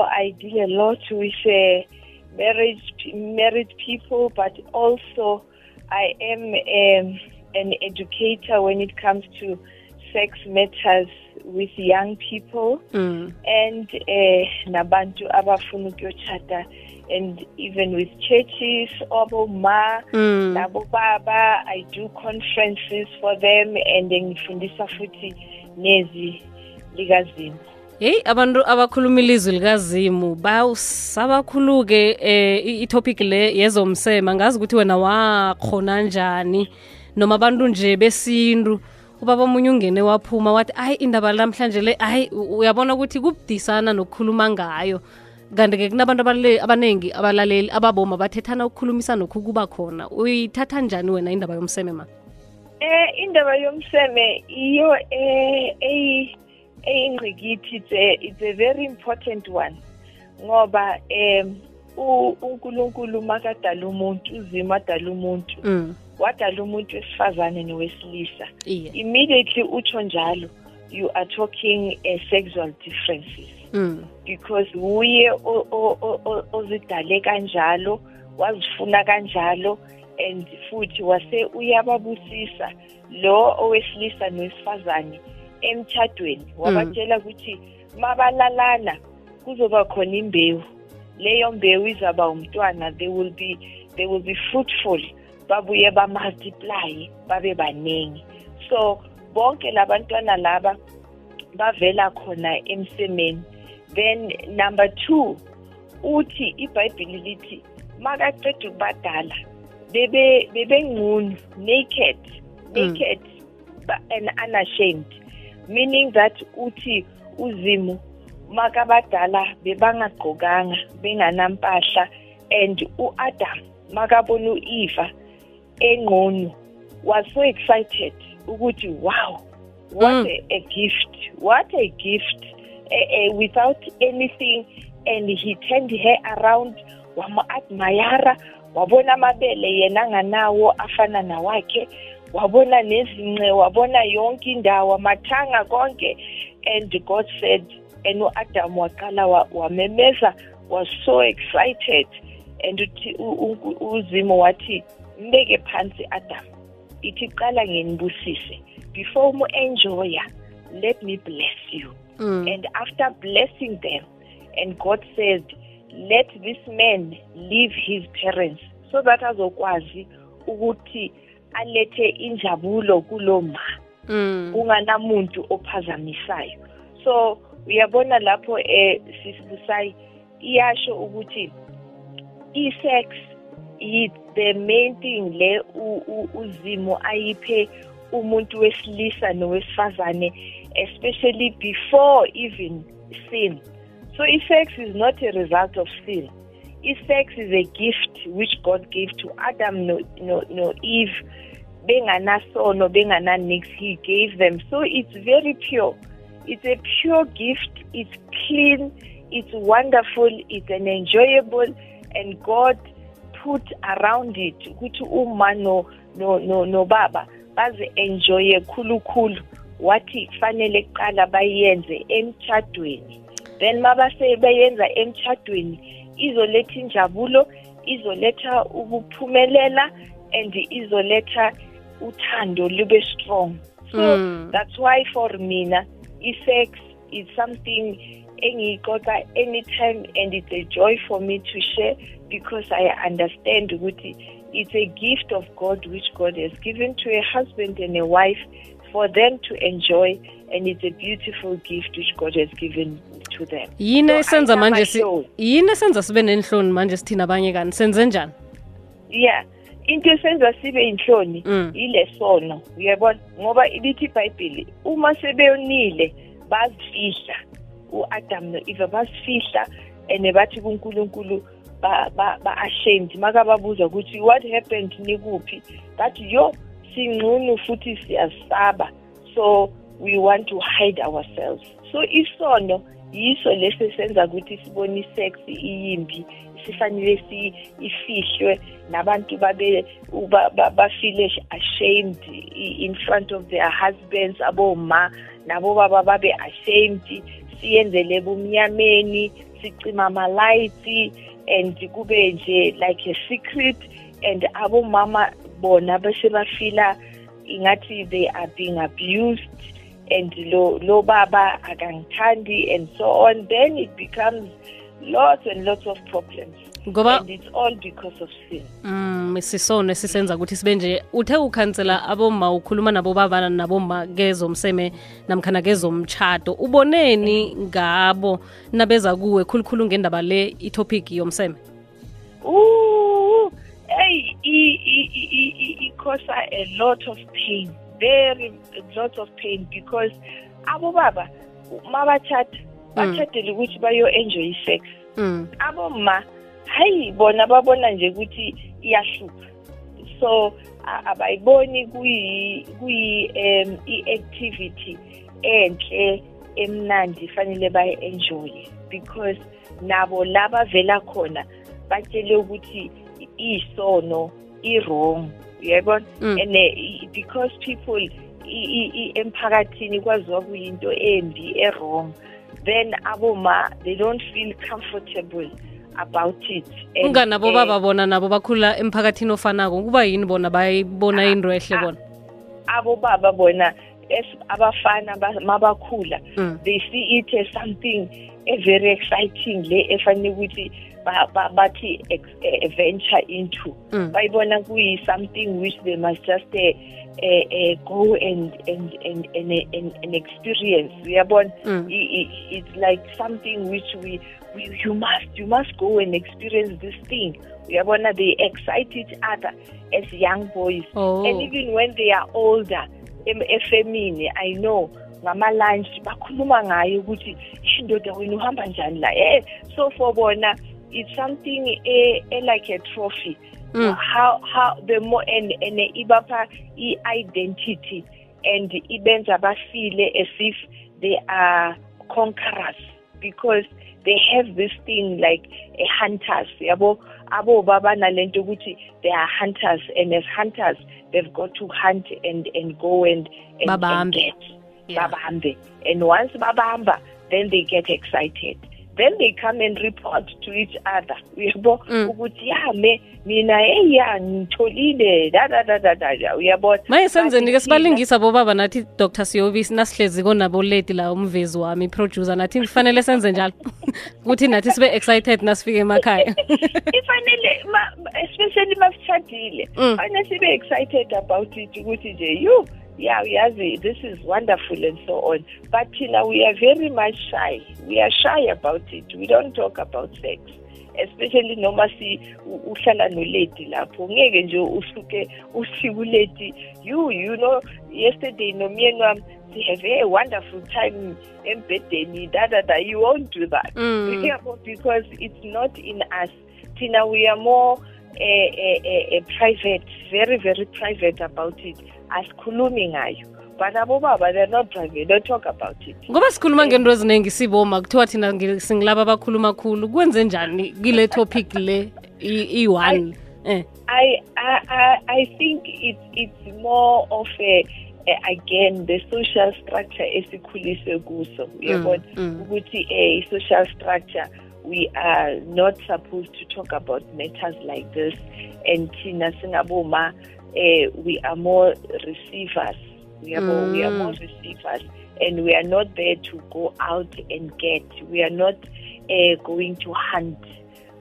I deal a lot with uh, married married people, but also I am um, an educator when it comes to sex matters with young people Mm. and uh, nabantu abafuna ukuyochata and even with churches oboma Mm. nabo baba I do conferences for them and then ngifundisa futhi nezi likazimu heyi abantu abakhuluma ilizwi likazimu basabakhulu-ke eh i- itopic le yezomsema ngazi ukuthi wena wakhona njani? Noma abantu nje besintu ubaba omunye ungene waphuma wathi ayi indaba lamhlanje le ayi uyabona ukuthi kubudisana nokukhuluma ngayo. Kanti-ke kunabantu abaningi abalaleli ababoma bathethana ukukhulumisa nokhu kuba khona. Uyithatha njani wena indaba yomseme ma? Eh indaba yomseme iyo eh eyingqikithi it's a, it's a very important one ngoba em u- uNkulunkulu makadala umuntu uzima adala umuntu mm. wadala umuntu wesifazane nowesilisa immediately utsho njalo you are talking uh, sexual differences mm. because uye ozidale kanjalo wazifuna kanjalo and futhi wase uyababusisa lo owesilisa nowesifazane emtshadweni wabatshela ukuthi mabalalana kuzoba khona imbewu. Leyo mbewu izaba umntwana they will be they will be fruitful. Babuye bamultiply babe baningi so bonke labantwana laba bavela khona emsemeni. Then number two uthi ibhayibhili lithi makaqeda ukubadala bebe bebengqunu naked naked ba- and unashamed. Meaning that uthi uzimu makabadala bebangagqokanga benganampahla and uAdam makabona uEva engqonu was so excited ukuthi wow what Mm. a, a gift what a gift eh, eh, without anything and he turned her around wama-admayara wabona amabele yena anganawo afana nawakhe wabona nezince wabona yonke indawo amathanga konke. And god said and u-adam waqala wa- wamemeza was so excited. And uzimo wathi mbeke phansi adam. Ithi qala ngenibusise before umu-enjoya let me bless you. Mm. and after blessing them and god said let this man leave his parents so that azokwazi ukuthi alethe injabulo kuloma Mm. kunganamuntu ophazamisayo. So uyabona lapho eh sisibusayi iyasho ukuthi i-sex is the main thing le uzimo ayiphe umuntu wesilisa nowesifazane especially before even sin. So i-sex is not a result of sin. I-sex is a gift which god gave to adam no, no, no eve. Benganasono bengananix he gave them. So it's very pure. It's a pure gift. It's clean. It's wonderful. It's an enjoyable. And god put around it ukuthi uma no no no nobaba baze enjoye khulukhulu wathi kufanele kuqala bayenze emtchadweni then mabase beyenza emtchadweni izoletha injabulo izoletha ukuphumelela and izoletha uthando lube strong so Mm. that's why for mina i-sex is something engiyixoxa anytime and it's a joy for me to share because I understand ukuthi it's a gift of God which God has given to a husband and a wife for them to enjoy and it's a beautiful gift which God has given to them. yini esenza manje yini esenza sibe nenhloni manje sithina abanye kani senze njani? Yeah. Into esenza sibe inhloni Mm. ilesono uyabona? Ngoba lithi ibhayibheli uma sebeyonile bazifihla. U-adam no-eva bazifihla and bathi kunkulunkulu ba- ba- ba-ashamed. Makababuza ukuthi what happened? Nikuphi? Bathi yo singqunu futhi siyasaba. So we want to hide ourselves. So isono yiso lesi senza ukuthi sibone isex iyimbi sifanele si ifihlwe nabantu babe bafile ashamed in front of their husbands aboma nabo baba babe ashamed. Siyenzele bumnyameni sicima ama-lights and kube nje like a secret. And abomama bona bese bafila ingathi they are being abused and lo lo baba akangithandi and so on then it becomes lots and lots of problems. Ngoba and it's all because of sin. Mm sisone sisenza ukuthi sibe nje uthe ukhansela aboma ukhuluma nabo babana naboma kezomseme namkhana kezomtshado uboneni ngabo nabeza kuwe khulukhulu ngendaba le itopic yomseme? Ooh hey ikhosa a lot of pain very a lot of pain because abo baba mabachata bachadele ukuthi bayo-enjoy i-sex mm. aboma hayi bona babona nje ukuthi iyahlupha. So abayiboni kuyi kuyi um i-activity enhle emnandi fanele bayi-enjoye because nabo laba vela khona batshele ukuthi isono i-wrong uyayibona mm. and uh, because people emphakathini kwaziwa kuyinto embi e-wrong then aboma they don't feel comfortable about it unga nabo uh, baba bona nabo bakhula emphakathini ofanako kuba yini bona bayibona into ehle bona abo baba bona abafana mabakhula mm. they see it as something a very exciting le efanele ukuthi bathi venture into. Mm. bayibona kuyi something which they must just uh, uh, uh, go and and and and, and, and experience. Uyabona? Mm. it's like something which we, we you must you must go and experience this thing. Uyabona? They excite each other as young boys. Oh. and even when they are older efemini i know ngama-lunch bakhuluma ngayo ukuthi indoda wena uhamba njani la? Eh so for bona it's something a, a like a trophy. Mm. how how the more and and ibapha i-identity and ibenza bafile as if they are conquerors because they have this thing like a hunters. Yabo abo baba nalento ukuthi they are hunters and as hunters they've got to hunt and and go and and, and get. Yeah. babambe. And once babamba then they get excited then they come and report to each other. Uyabo? Mm. ukuthi ya me mina hey ya ngitholile da da da da da uyabona maye senzeni ke sibalingisa bobaba nathi Dr Siyobisi nasihlezi konabo lady la umvezi wami producer. Nathi kufanele senze njalo. Ukuthi nathi sibe excited nasifike emakhaya. Ifanele especially masitshadile mm. fanele sibe excited about it ukuthi nje you yeah uyazi this is wonderful and so on. But you know, we are very much shy. We are shy about it. We don't talk about sex. Especially noma si uhlala noledi lapho. Ngeke nje usuke usikuledi you you know yesterday nomyeni wami we have a wonderful time embedeni da da da. You won't do that. Mm. because it's not in us. Thina we are more uh, uh, uh, private very very private about it asikhulumi ngayo. But abobaba they're not private they talk about it. Ngoba sikhuluma ngento eziningi siboma kuthiwa thina singilaba abakhuluma khulu. Kwenze njani kile topic le i-one? Eh. I, I, I think it's, it's more of a uh, again the social structure esikhulise kuso. Uyabona mm, mm. ukuthi a social structure we are not supposed to talk about matters like this. And thina singaboma uh, we are more receivers. We are, mm. more, we are more receivers, and we are not there to go out and get. We are not uh, going to hunt.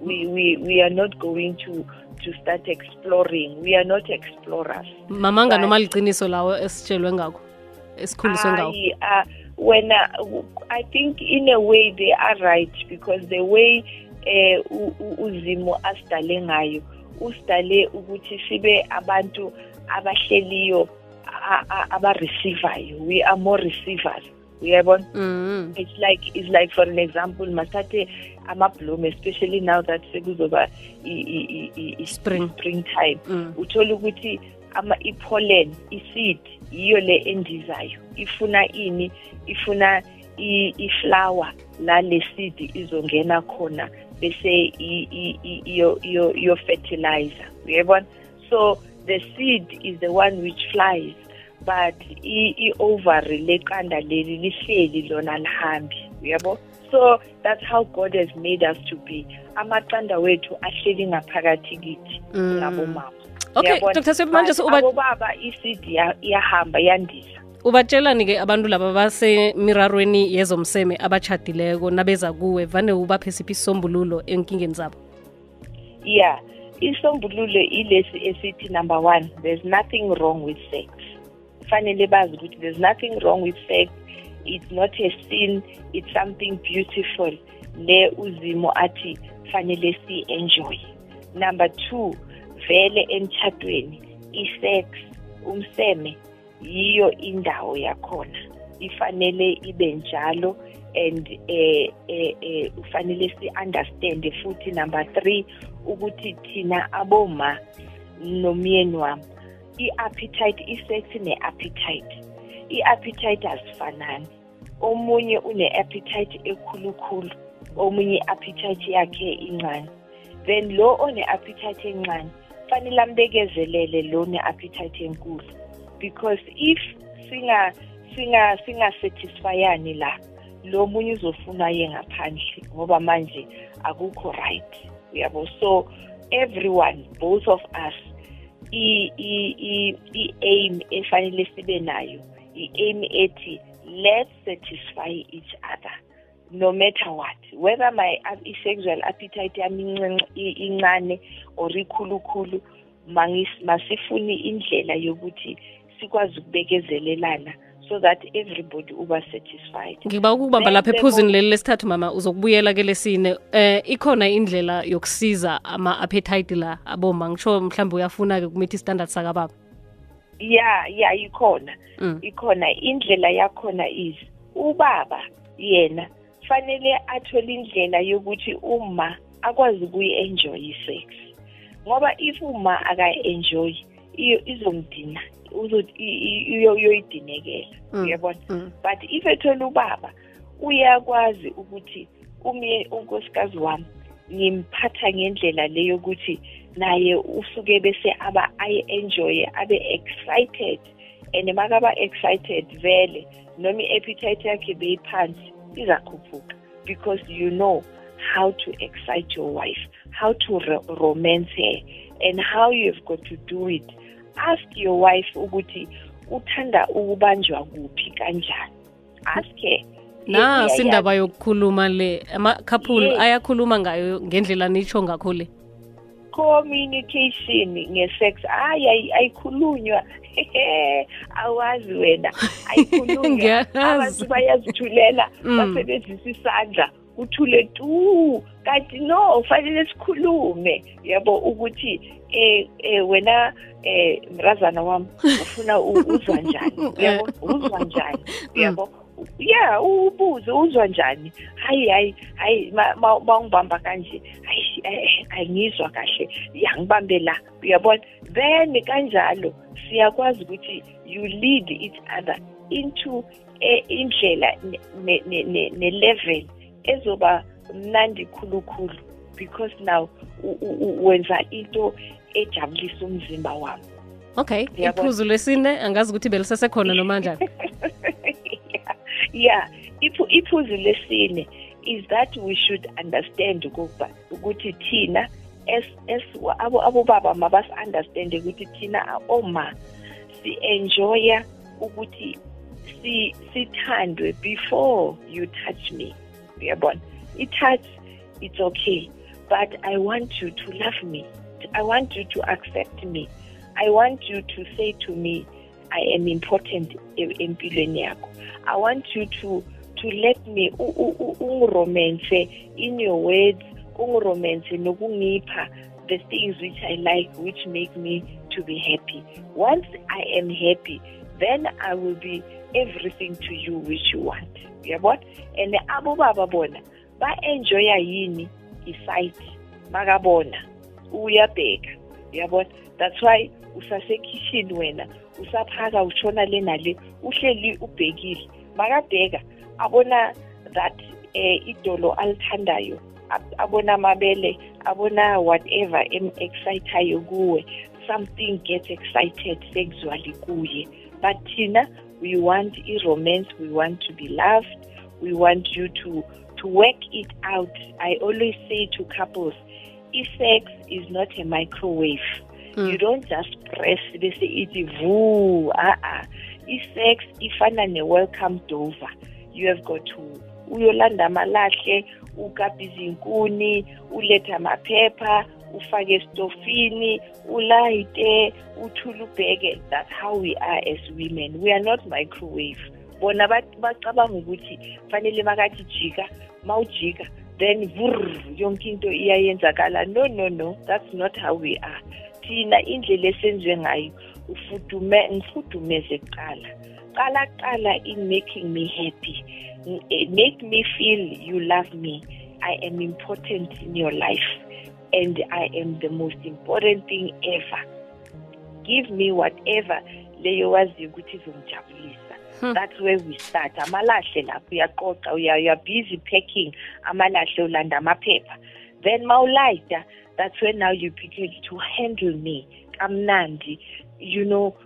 We, we, we are not going to to start exploring. We are not explorers. Mamanga noma liqiniso lawo esitshelwe ngakho esikhuliswe ngakho. Uh, when uh, I think in a way they are right because the way uh, uzimo asidale ngayo usidale ukuthi sibe abantu abahleliyo aba-receivayo we are more receivers. Uyayibona? Mm. it's like it's like for an example masithathe amabloom especially now that sekuzoba spring. spring time. Mm. uthola ukuthi ama i-pollen i-seed yiyo le endizayo. Ifuna ini ifuna i-flower la le seed izongena khona. Bese iyo fertilizer uyabona so the seed is the one which flies but i-ovary leqanda leli lihleli lona lihambi uyabo? So that's how god has made us to be. Amaqanda wethu ahleli ngaphakathi kithi Mm. ngabomama okay dr. Sebe manje so uba- abobaba i-seed iya- iyahamba yandisa ubatshelani-ke abantu laba basemirarweni yezomseme abachadileko nabeza kuwe vane ubaphe siphi isisombululo enkingeni zabo? Yeah isombululo ilesi esithi number one there's nothing wrong with sex. Kufanele bazi ukuthi there's nothing wrong with sex. It's not a sin. It's something beautiful. Le uzimo athi fanele si-enjoy. Number two vele emtshadweni i-sex umseme yiyo indawo yakhona. Ifanele ibe njalo and eh eh eh ufanele si-understand futhi number three ukuthi thina aboma nomyeni wami i-appetite i-sex ne-appetite. I-appetite asifanani omunye une-appetite ekhulukhulu omunye i-appetite yakhe incane. Then lo one-appetite encane fanele ambekezelele lo ne-appetite enkulu. Because if singa singa singasatisfyani la lo munye uzofuna ye ngaphandle ngoba manje akukho right. Uyabo? So everyone both of us i i i i-aim efanele sibe nayo i-aim ethi let's satisfy each other no matter what. Whether my i-sexual appetite yami incinci- i- incane or ikhulukhulu mangis- masifuni indlela yokuthi sikwazi ukubekezelelana so that everybody uba satisfied. Ngiba ukubamba Then lapha the ephuzini mo- leli lesithathu mama uzokubuyela ke lesine. Eh ikhona indlela yokusiza ama-appetite la aboma ngisho mhlawumbe uyafuna-ke kumitha istandard sakababa? Ya ya ikhona. Mm. ikhona. Indlela yakhona is ubaba yena fanele athole indlela yokuthi uma akwazi ukuyi-enjoy i-sex. Ngoba if uma akayi-enjoy iyo- izomdina. uzo- i- i- iyo- uyoyidinekela Mm. uyabona Mm. but if ethole ubaba uyakwazi ukuthi umye unkosikazi wami ngimphatha ngendlela le yokuthi naye usuke bese aba ayi-enjoye abe excited and makaba excited vele noma i-appetite yakhe beyiphansi izakhuphuka because you know how to excite your wife how to ro romance her and how you've got to do it ask your wife ukuthi uthanda ukubanjwa kuphi kanjani ask her nasi Uyayazi. indaba yokukhuluma le ama-couple Yes. ayakhuluma ngayo ngendlela nitsho ngakho le communication nge-sex hayi ayi- ayikhulunywa awazi wena ayikhulunywa Ngiyazi. abantu bayazithulela Mm. basebenzisa isandla uthule tu kanti no fanele sikhulume. Yabo ukuthi eh eh wena eh mrazana wami ufuna uzwa njani? Yabo uzwa njani? Yabo yeah ubuze uzwa njani? Hayi hayi hayi ma- ma- mawungibamba kanje hayi eh, angizwa kahle. Yangibambe la uyabona? Then kanjalo siyakwazi ukuthi you lead each other into eh, indlela ne- ne- ne- ne- ne-level ezoba mnandi khulukhulu because now u- u- u- wenza into ejabulisa umzimba wami okay Uyabona? iphuzu lesine angazi ukuthi belisesekhona noma njani yeah iphu iphuzu lesine is that we should understand ukuba ukuthi thina as as abo abobaba mabasi understand ukuthi thina oma si enjoya ukuthi si sithandwe before you touch me. Uyabona i-touch it's okay. But i want you to love me. I want you to accept me. I want you to say to me i am important empilweni yakho. I want you to to let me ungiromance in your words ungiromance nokungipha the things which i like which make me to be happy. Once i am happy then i will be everything to you which you want. Uyabona and abo baba bona ba-enjoya yini isite? Makabona uyabheka. Uyabona that's why usasekhishini wena usaphaka utshona le nale uhleli ubhekile. Makabheka abona that eh idolo alithandayo ab- abona amabele abona whatever em exciteayo kuwe something gets excited sexually kuye. But thina we want i-romance we want to be loved. We want you to to work it out. I always say to couples i-sex is not a microwave mm. you don't just press bese ithi vu uh-uh. a-a i-sex ifana ne-welcome dover you have got to uyolanda amalahle ukapha izinkuni ulethe amaphepha ufake estofini ulayite uthule ubheke that's how we are as women. We are not microwave. Bona ba- bacabanga ukuthi fanele makathi jika mawujika then vur yonke into iyayenzakala. No no no that's not how we are. Thina indlela esenziwe ngayo ufudume ngifudumeze kuqala. Qala qala in making me happy N- eh, make me feel you love me. I am important in your life. And i am the most important thing ever. Give me whatever leyo waziyo ukuthi izongijabulisa. Hmm. that's where we start. Amalahle lapho uyaqoqa uya you are busy packing. Amalahle ulanda amaphepha. Then mawulayita that's where now you begin to handle me kamnandi. You know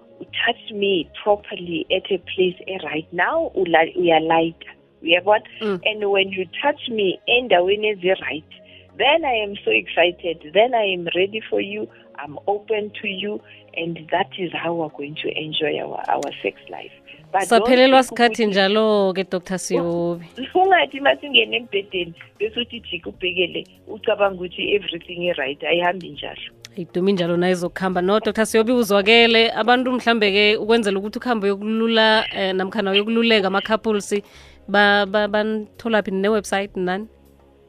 touch me properly at a place right now ula- uyalayita uyabona? Mm. and when you touch me endaweni ezi-right then i am so excited. Then i am ready for you. I'm open to you. And that is how we're going to enjoy our, our sex life. Saphelelwa sikhathi njalo-ke dr siyobi? ungathi masingene embhedeni bese uthi jika ubhekele ucabanga ukuthi everything i-right ayihambi njalo. Idumi njalo nayo izokuhamba no dr siyobi uzwakele. Abantu mhlambe-ke ukwenzela ukuthi ukuhambe yokulula eh, namkhana yokululeka ama-couples ba- ba- banitholaphi newebsite nani?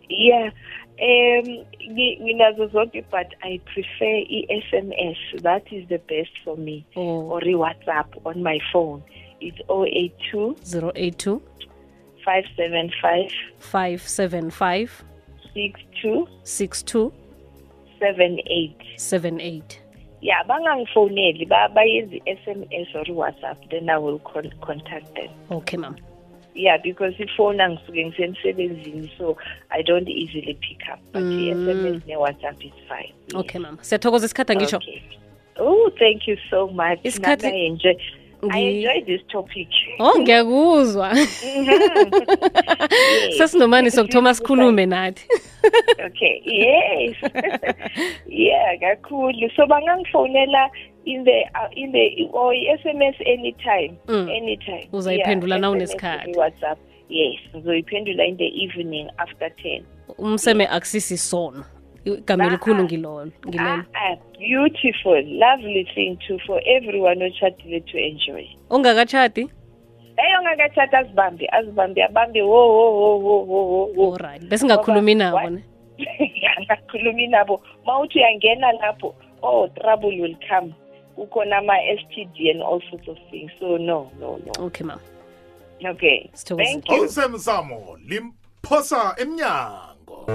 Yeah um ngi- nginazo zonke but i prefer i-sms that is the best for me. Oh. or i-whatsapp on my phone. It's 082 082 575 575 62 62 78 78 yeah bangangifoneli. Ba- bayenze i-sms or i-whatsapp then i will con contact them. Okay mama yeah because ifoni angisuke ngisemsebenzini so i don't easily pick up. But Mm. i-sms ne-whatsapp is fine. Yes. okay mama. Siyathokoza isikhathi ngisho okay. oh thank you so much. Isikhathi- enjoy I enjoy this topic. Oh ngiyakuzwa. Sesinomani sokuthoma sikhulume nathi. Okay yes. Yeah kakhulu. So bangangifonela in the uh, in the or sms anytime Mm. anytime. Uzayiphendula Yeah, na unesikhathi. whatsapp. Yes ngizoyiphendula in the evening after 10 umseme akusisi sona. Igama elikhulu ngilolo ngilelo. ah, ah, beautiful lovely thing too for everyone otshadile to enjoy. Ongakatshadi eyo ngakatshata azibambe azibambe abambe wo wo wo wo wo wo alright besingakhulumi nabo ne? Angakhulumi nabo. Ma uthi uyangena lapho oh trouble will come kukhona ama-std and all sorts of things. So no no no. Okay mama okay. Thank you. Osemsamo limphosa emnyango